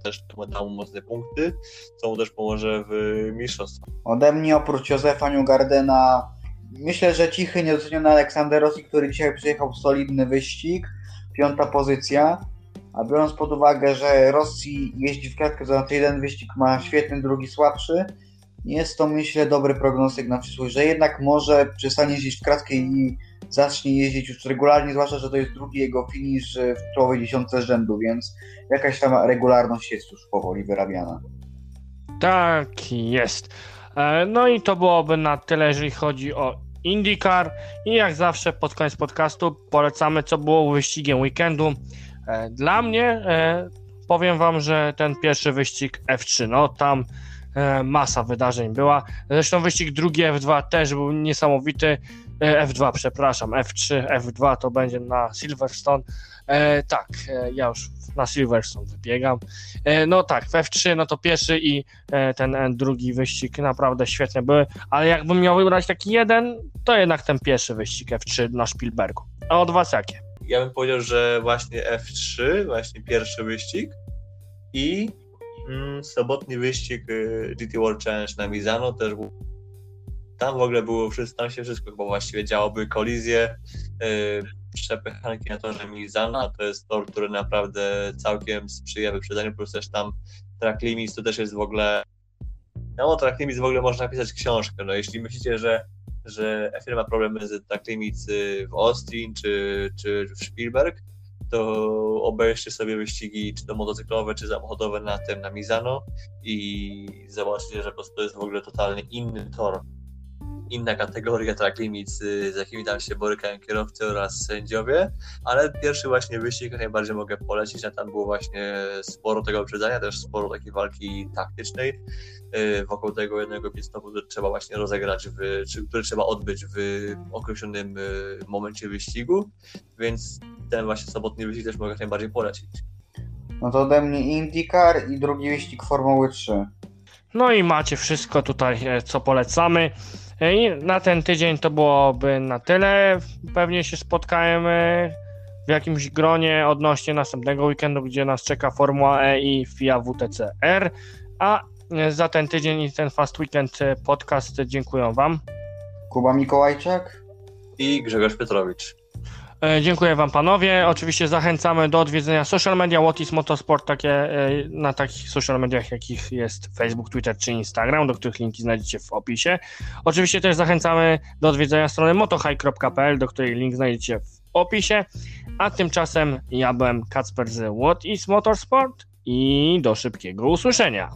też mu dał mocne punkty, co mu też pomoże w mistrzostwach. Ode mnie oprócz Józefa Newgardena myślę, że cichy, niedoceniony Aleksander Rossi, który dzisiaj przyjechał solidny wyścig, piąta pozycja. A biorąc pod uwagę, że Rossi jeździ w kratkę, to znaczy jeden wyścig ma świetny, drugi słabszy, jest to myślę dobry prognostyk na przyszłość, że jednak może przestanie jeździć w kratkę i zacznie jeździć już regularnie, zwłaszcza, że to jest drugi jego finish w czołowej dziesiątce rzędu, więc jakaś tam regularność jest już powoli wyrabiana. Tak jest. E, No i to byłoby na tyle, jeżeli chodzi o IndyCar. I jak zawsze pod koniec podcastu polecamy, co było wyścigiem weekendu. E, Dla mnie e, powiem wam, że ten pierwszy wyścig F3, no tam e, masa wydarzeń była. Zresztą wyścig drugi F2 też był niesamowity. E, F2, przepraszam, F3, F2 to będzie na Silverstone. E, tak, ja już na Silverstone wybiegam. E, no tak, w F3 no to pierwszy i ten drugi wyścig naprawdę świetne były, ale jakbym miał wybrać taki jeden, to jednak ten pierwszy wyścig F3 na Spielbergu. A od was jakie? Ja bym powiedział, że właśnie F3, właśnie pierwszy wyścig i mm, sobotni wyścig y, GT World Challenge na Mizano też był. Tam w ogóle było wszystko, tam się wszystko chyba właściwie działoby, kolizje, yy, przepychanki na torze Mizano, a to jest tor, który naprawdę całkiem sprzyja wyprzedzeniu, plus też tam track limits to też jest w ogóle no o track limits w ogóle można napisać książkę, no jeśli myślicie, że że F1 ma problemy z y, w Austin czy, czy w Spielberg, to obejrzcie sobie wyścigi, czy to motocyklowe, czy samochodowe na tym, na Mizano i zobaczycie, że po prostu jest w ogóle totalnie inny tor. Inna kategoria track limits, y, z jakimi tam się borykają kierowcy oraz sędziowie, ale pierwszy właśnie wyścig najbardziej mogę polecić, a tam było właśnie sporo tego wyprzedzania, też sporo takiej walki taktycznej y, wokół tego jednego pit stopu, który trzeba właśnie rozegrać, w, czy, który trzeba odbyć w określonym y, momencie wyścigu, więc ten właśnie sobotni wyścig też mogę najbardziej polecić. No to ode mnie IndyCar i drugi wyścig Formuły 3. No i macie wszystko tutaj, e, co polecamy. I na ten tydzień to byłoby na tyle. Pewnie się spotkamy w jakimś gronie odnośnie następnego weekendu, gdzie nas czeka Formuła E i FIA WTCR. A za ten tydzień i ten Fast Weekend podcast dziękuję Wam. Kuba Mikołajczak. I Grzegorz Piotrowicz. E, Dziękuję Wam panowie. Oczywiście zachęcamy do odwiedzenia social media What is Motorsport takie, e, na takich social mediach, jakich jest Facebook, Twitter czy Instagram, do których linki znajdziecie w opisie. Oczywiście też zachęcamy do odwiedzenia strony motohigh.pl, do której link znajdziecie w opisie. A tymczasem ja byłem Kacper z What is Motorsport i do szybkiego usłyszenia.